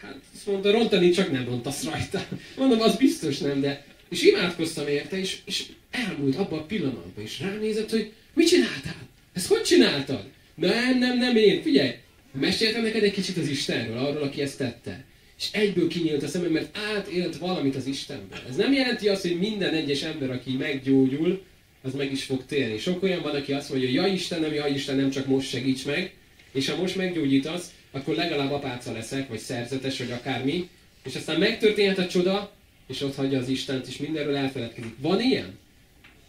Hát azt mondta, rontani csak nem rontasz rajta. Mondom, az biztos nem, de... És imádkoztam érte, és, és elmúlt abban a pillanatban, és ránézett, hogy mit csináltál? Ezt hogy csináltad? Nem, nem, nem én. Figyelj, meséltem neked egy kicsit az Istenről, arról, aki ezt tette. És egyből kinyílt a szemem, mert átélt valamit az Istenből. Ez nem jelenti azt, hogy minden egyes ember, aki meggyógyul, az meg is fog térni. Sok olyan van, aki azt mondja, ja Istenem, ja Istenem, csak most segíts meg, és ha most meggyógyítasz, akkor legalább apáca leszek, vagy szerzetes, vagy akármi, és aztán megtörténhet a csoda, és ott hagyja az Istent, és mindenről elfeledkezik. Van ilyen?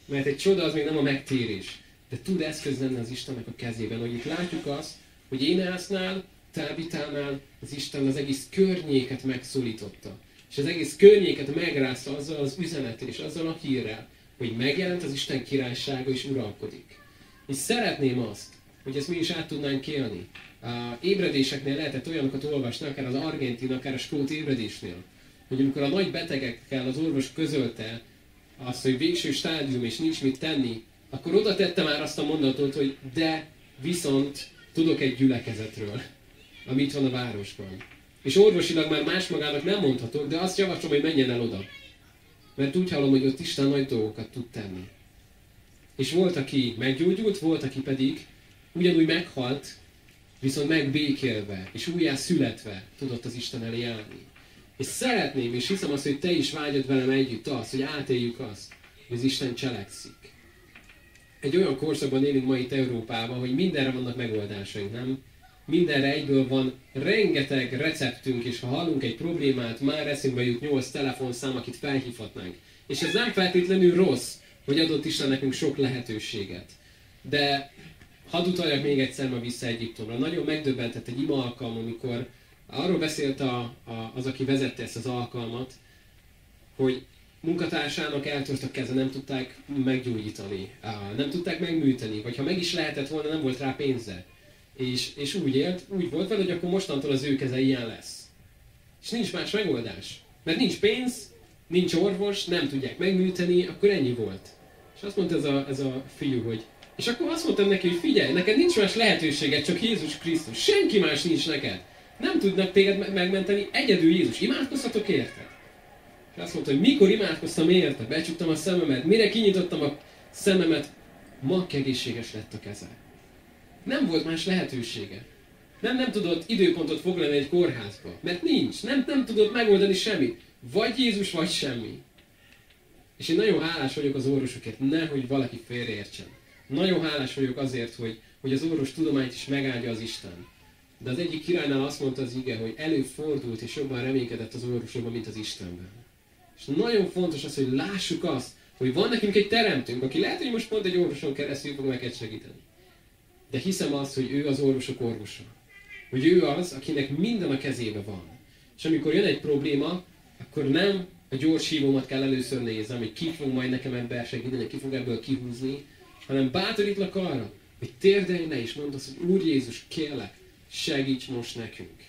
Mert egy csoda az még nem a megtérés, de tud eszköz lenni az Istennek a kezében, hogy itt látjuk azt, hogy Énásznál, Tábitánál az Isten az egész környéket megszólította. És az egész környéket megrázta azzal az üzenettel és azzal a hírrel, hogy megjelent az Isten királysága és uralkodik. És szeretném azt, hogy ezt mi is át tudnánk élni. A ébredéseknél lehetett olyanokat olvasni, akár az argentin, akár a skót ébredésnél, hogy amikor a nagy betegekkel az orvos közölte azt, hogy végső stádium és nincs mit tenni, akkor oda tette már azt a mondatot, hogy de viszont tudok egy gyülekezetről, ami itt van a városban. És orvosilag már más magának nem mondhatok, de azt javaslom, hogy menjen el oda. Mert úgy hallom, hogy ott Isten nagy dolgokat tud tenni. És volt, aki meggyógyult, volt, aki pedig ugyanúgy meghalt, viszont megbékélve, és újjá születve tudott az Isten elé állni. És szeretném, és hiszem azt, hogy te is vágyod velem együtt azt, hogy átéljük azt, hogy az Isten cselekszik. Egy olyan korszakban élünk ma itt Európában, hogy mindenre vannak megoldásaink, nem? Mindenre egyből van rengeteg receptünk, és ha hallunk egy problémát, már eszünkbe jut 8 telefonszám, akit felhívhatnánk. És ez nem feltétlenül rossz, hogy adott Isten nekünk sok lehetőséget. De hadd utaljak még egyszer ma vissza Egyiptomra. Nagyon megdöbbentett egy ima alkalom, amikor arról beszélt a, a, az, aki vezette ezt az alkalmat, hogy munkatársának eltört a keze, nem tudták meggyógyítani, nem tudták megműteni, vagy ha meg is lehetett volna, nem volt rá pénze. És, és úgy élt, úgy volt vele, hogy akkor mostantól az ő keze ilyen lesz. És nincs más megoldás. Mert nincs pénz, nincs orvos, nem tudják megműteni, akkor ennyi volt. És azt mondta ez a, ez a fiú, hogy és akkor azt mondtam neki, hogy figyelj, neked nincs más lehetőséged, csak Jézus Krisztus. Senki más nincs neked. Nem tudnak téged megmenteni, egyedül Jézus. Imádkozhatok érted? És azt mondta, hogy mikor imádkoztam érte, becsuktam a szememet, mire kinyitottam a szememet, ma egészséges lett a keze. Nem volt más lehetősége. Nem, nem tudott időpontot foglalni egy kórházba, mert nincs, nem, nem tudott megoldani semmit. Vagy Jézus, vagy semmi. És én nagyon hálás vagyok az orvosokért, nehogy valaki félreértsen. Nagyon hálás vagyok azért, hogy, hogy az orvos tudományt is megáldja az Isten. De az egyik királynál azt mondta az ige, hogy előfordult és jobban reménykedett az orvosokban, mint az Istenben. És nagyon fontos az, hogy lássuk azt, hogy van nekünk egy teremtőnk, aki lehet, hogy most pont egy orvoson keresztül fog neked segíteni. De hiszem azt, hogy ő az orvosok orvosa. Hogy ő az, akinek minden a kezébe van. És amikor jön egy probléma, akkor nem a gyors hívómat kell először néznem, hogy ki fog majd nekem ebben segíteni, ki fog ebből kihúzni, hanem bátorítlak arra, hogy térdelj le és mondd azt, hogy Úr Jézus, kérlek, segíts most nekünk.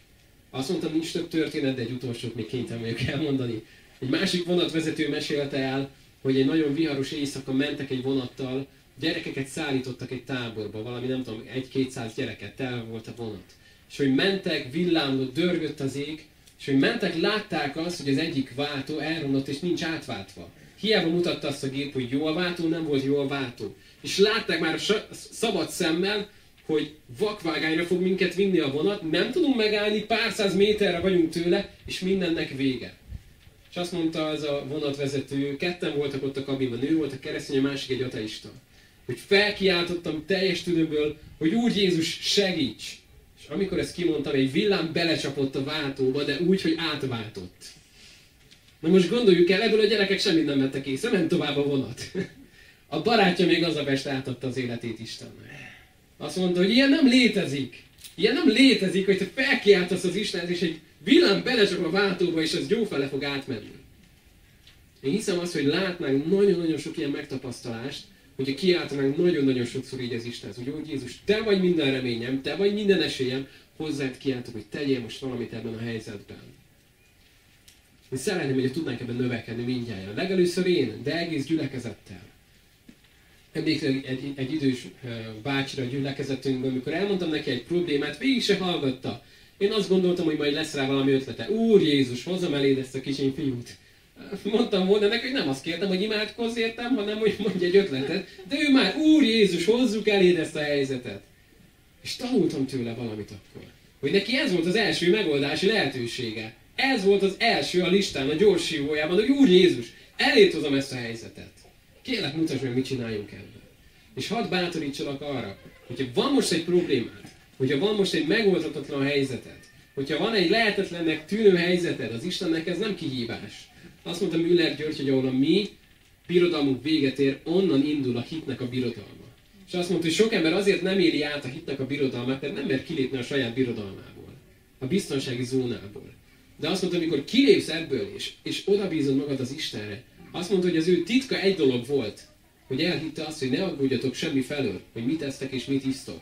Azt mondtam, nincs több történet, de egy utolsót még kénytelen vagyok elmondani. Egy másik vonatvezető mesélte el, hogy egy nagyon viharos éjszaka mentek egy vonattal, gyerekeket szállítottak egy táborba, valami nem tudom, egy-kétszáz gyereket, tel volt a vonat. És hogy mentek, villámlott, dörgött az ég, és hogy mentek, látták azt, hogy az egyik váltó elromlott és nincs átváltva. Hiába mutatta azt a gép, hogy jó a váltó, nem volt jó a váltó. És látták már a szabad szemmel, hogy vakvágányra fog minket vinni a vonat, nem tudunk megállni, pár száz méterre vagyunk tőle, és mindennek vége. És azt mondta az a vonatvezető, ketten voltak ott a kabinban, nő volt a keresztény, a másik egy ateista. Hogy felkiáltottam teljes tüdőből, hogy Úr Jézus segíts! És amikor ezt kimondtam, egy villám belecsapott a váltóba, de úgy, hogy átváltott. Na most gondoljuk el, ebből a gyerekek semmit nem vettek észre, ment tovább a vonat. A barátja még az a átadta az életét Istennek. Azt mondta, hogy ilyen nem létezik. Ilyen nem létezik, hogy te felkiáltasz az Istenhez, és egy villám belecsap a váltóba, és az jó fele fog átmenni. Én hiszem azt, hogy látnánk nagyon-nagyon sok ilyen megtapasztalást, hogyha kiáltanánk nagyon-nagyon sokszor így az Istenhez, hogy úgy Jézus, te vagy minden reményem, te vagy minden esélyem, hozzád kiáltok, hogy tegyél most valamit ebben a helyzetben. Én szeretném, hogy tudnánk ebben növekedni mindjárt. Legelőször én, de egész gyülekezettel. Emlékszem egy, egy idős bácsira a gyülekezetünkben, amikor elmondtam neki egy problémát, végig se hallgatta. Én azt gondoltam, hogy majd lesz rá valami ötlete. Úr Jézus, hozzam eléd ezt a kicsi fiút. Mondtam volna neki, hogy nem azt kértem, hogy imádkozz értem, hanem hogy mondj egy ötletet. De ő már, Úr Jézus, hozzuk eléd ezt a helyzetet. És tanultam tőle valamit akkor. Hogy neki ez volt az első megoldási lehetősége. Ez volt az első a listán, a gyors hívójában, hogy Úr Jézus, elét hozom ezt a helyzetet. Kérlek, mutasd meg, mit csináljunk ebben. És hadd bátorítsalak arra, hogyha van most egy problémád, hogyha van most egy megoldhatatlan helyzeted, hogyha van egy lehetetlennek tűnő helyzeted, az Istennek ez nem kihívás. Azt mondta Müller György, hogy ahol a mi birodalmunk véget ér, onnan indul a hitnek a birodalma. És azt mondta, hogy sok ember azért nem éli át a hitnek a birodalmát, mert nem mer kilépni a saját birodalmából, a biztonsági zónából. De azt mondta, amikor kilépsz ebből, és, és odabízod magad az Istenre, azt mondta, hogy az ő titka egy dolog volt, hogy elhitte azt, hogy ne aggódjatok semmi felől, hogy mit esztek és mit isztok.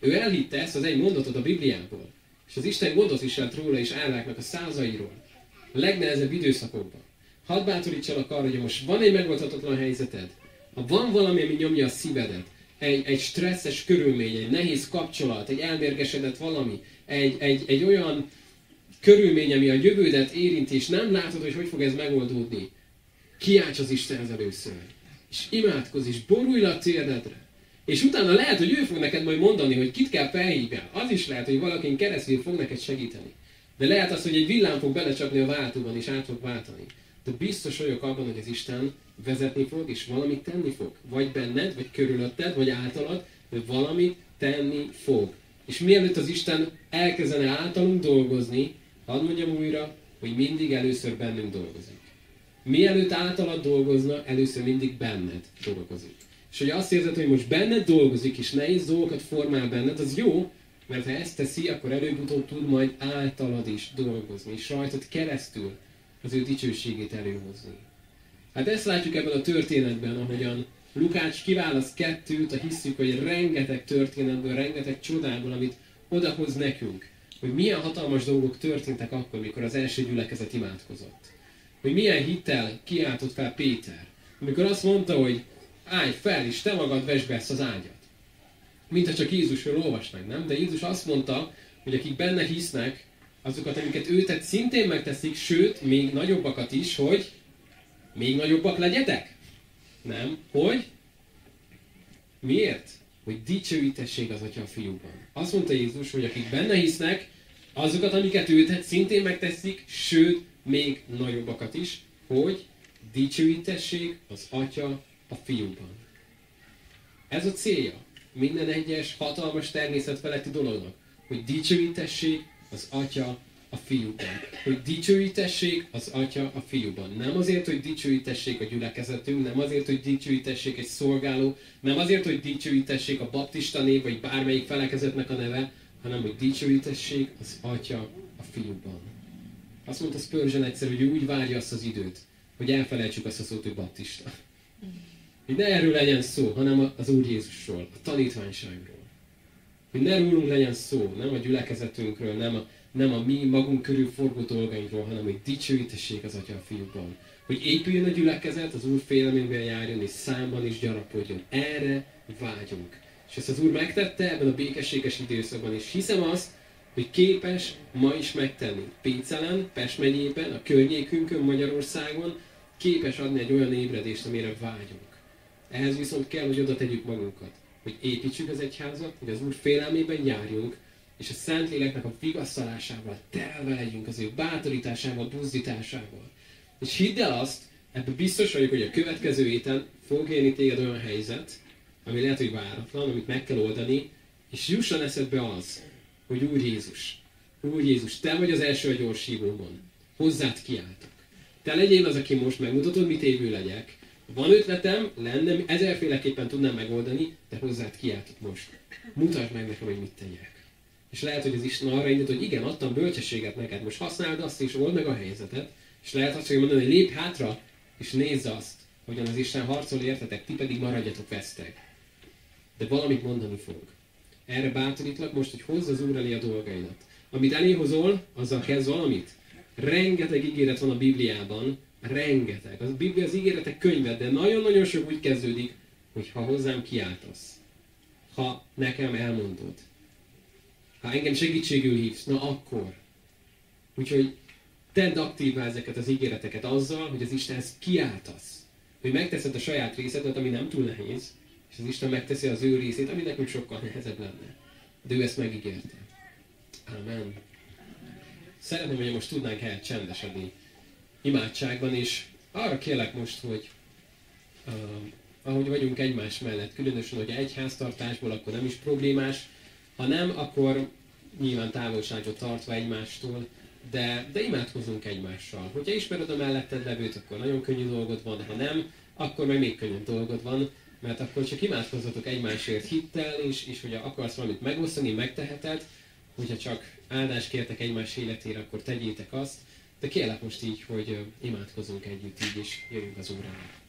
Ő elhitte ezt az egy mondatot a Bibliából. És az Isten gondot viselt róla és álláknak a százairól. A legnehezebb időszakokban. Hadd bátorítsalak arra, hogy most van egy megoldhatatlan helyzeted, ha van valami, ami nyomja a szívedet, egy, egy stresszes körülmény, egy nehéz kapcsolat, egy elmérgesedett valami, egy, egy, egy olyan körülmény, ami a jövődet érinti, és nem látod, hogy hogy fog ez megoldódni, kiálts az Istenhez először. És imádkozz, és borulj le a térdedre. És utána lehet, hogy ő fog neked majd mondani, hogy kit kell felhívjál. Az is lehet, hogy valakin keresztül fog neked segíteni. De lehet az, hogy egy villám fog belecsapni a váltóban, és át fog váltani. De biztos vagyok abban, hogy az Isten vezetni fog, és valamit tenni fog. Vagy benned, vagy körülötted, vagy általad, de valamit tenni fog. És mielőtt az Isten elkezdene általunk dolgozni, hadd mondjam újra, hogy mindig először bennünk dolgozik. Mielőtt általad dolgozna, először mindig benned dolgozik. És hogy azt érzed, hogy most benned dolgozik, és nehéz dolgokat formál benned, az jó, mert ha ezt teszi, akkor előbb-utóbb tud majd általad is dolgozni, és rajtad keresztül az ő dicsőségét előhozni. Hát ezt látjuk ebben a történetben, ahogyan Lukács kiválaszt kettőt, a hiszük, hogy rengeteg történetből, rengeteg csodából, amit odahoz nekünk, hogy milyen hatalmas dolgok történtek akkor, mikor az első gyülekezet imádkozott. Hogy milyen hittel kiáltott fel Péter, amikor azt mondta, hogy állj fel, és te magad vesd be ezt az ágyat. Mint ha csak Jézusról olvasnánk, nem? De Jézus azt mondta, hogy akik benne hisznek, azokat, amiket ő tett, szintén megteszik, sőt, még nagyobbakat is, hogy még nagyobbak legyetek? Nem. Hogy? Miért? Hogy dicsőítessék az Atya a fiúban. Azt mondta Jézus, hogy akik benne hisznek, azokat, amiket ő tett, szintén megteszik, sőt, még nagyobbakat is, hogy dicsőítessék az Atya a fiúban. Ez a célja minden egyes hatalmas természet feletti dolognak, hogy dicsőítessék az Atya a fiúban. Hogy dicsőítessék az Atya a fiúban. Nem azért, hogy dicsőítessék a gyülekezetünk, nem azért, hogy dicsőítessék egy szolgáló, nem azért, hogy dicsőítessék a baptista név, vagy bármelyik felekezetnek a neve, hanem hogy dicsőítessék az Atya a fiúban. Azt mondta Spurgeon egyszer, hogy úgy várja azt az időt, hogy elfelejtsük azt a szót, hogy baptista. Hogy ne erről legyen szó, hanem az Úr Jézusról, a tanítványságról. Hogy ne rólunk legyen szó, nem a gyülekezetünkről, nem a, nem a mi magunk körül forgó dolgainkról, hanem hogy dicsőítessék az Atya a fiúban. Hogy épüljön a gyülekezet, az Úr félelmében járjon, és számban is gyarapodjon. Erre vágyunk. És ezt az Úr megtette ebben a békességes időszakban, és hiszem azt, hogy képes ma is megtenni. Pécelen, Pest megyében, a környékünkön, Magyarországon képes adni egy olyan ébredést, amire vágyunk. Ehhez viszont kell, hogy oda tegyük magunkat. Hogy építsük az egyházat, hogy az Úr félelmében járjunk, és a Szentléleknek a vigasztalásával telve legyünk, az ő bátorításával, buzdításával. És hidd el azt, ebben biztos vagyok, hogy a következő héten fog élni téged olyan helyzet, ami lehet, hogy váratlan, amit meg kell oldani, és jusson eszedbe az, hogy Úr Jézus, Úr Jézus, Te vagy az első a gyors hívómon. Hozzád kiálltak. Te legyél az, aki most megmutatod, mit évő legyek. Van ötletem, lenne, ezerféleképpen tudnám megoldani, de hozzád kiáltok most. Mutasd meg nekem, hogy mit tegyek. És lehet, hogy az Isten arra indít, hogy igen, adtam bölcsességet neked, most használd azt, és old meg a helyzetet. És lehet azt, hogy mondani, hogy lép hátra, és nézz azt, hogyan az Isten harcol értetek, ti pedig maradjatok vesztek. De valamit mondani fog. Erre bátorítlak most, hogy hozz az Úr elé a dolgaidat. Amit eléhozol, azzal kezd valamit. Rengeteg ígéret van a Bibliában, rengeteg. Az Biblia az ígéretek könyve, de nagyon-nagyon sok úgy kezdődik, hogy ha hozzám kiáltasz, ha nekem elmondod, ha engem segítségül hívsz, na akkor. Úgyhogy tedd aktívvá ezeket az ígéreteket azzal, hogy az Istenhez kiáltasz. Hogy megteszed a saját részedet, ami nem túl nehéz, és az Isten megteszi az ő részét, ami nekünk sokkal nehezebb lenne. De ő ezt megígérte. Amen. Szeretném, hogy most tudnánk el csendesedni imádságban, és arra kérlek most, hogy uh, ahogy vagyunk egymás mellett, különösen, hogy egy háztartásból, akkor nem is problémás, ha nem, akkor nyilván távolságot tartva egymástól, de, de imádkozunk egymással. Hogyha ismered a melletted levőt, akkor nagyon könnyű dolgod van, ha nem, akkor meg még könnyű dolgod van, mert akkor csak imádkozzatok egymásért hittel, és, és hogyha akarsz valamit megosztani, megteheted, hogyha csak áldást kértek egymás életére, akkor tegyétek azt, de kérlek most így, hogy imádkozunk együtt így, és jöjjünk az órára.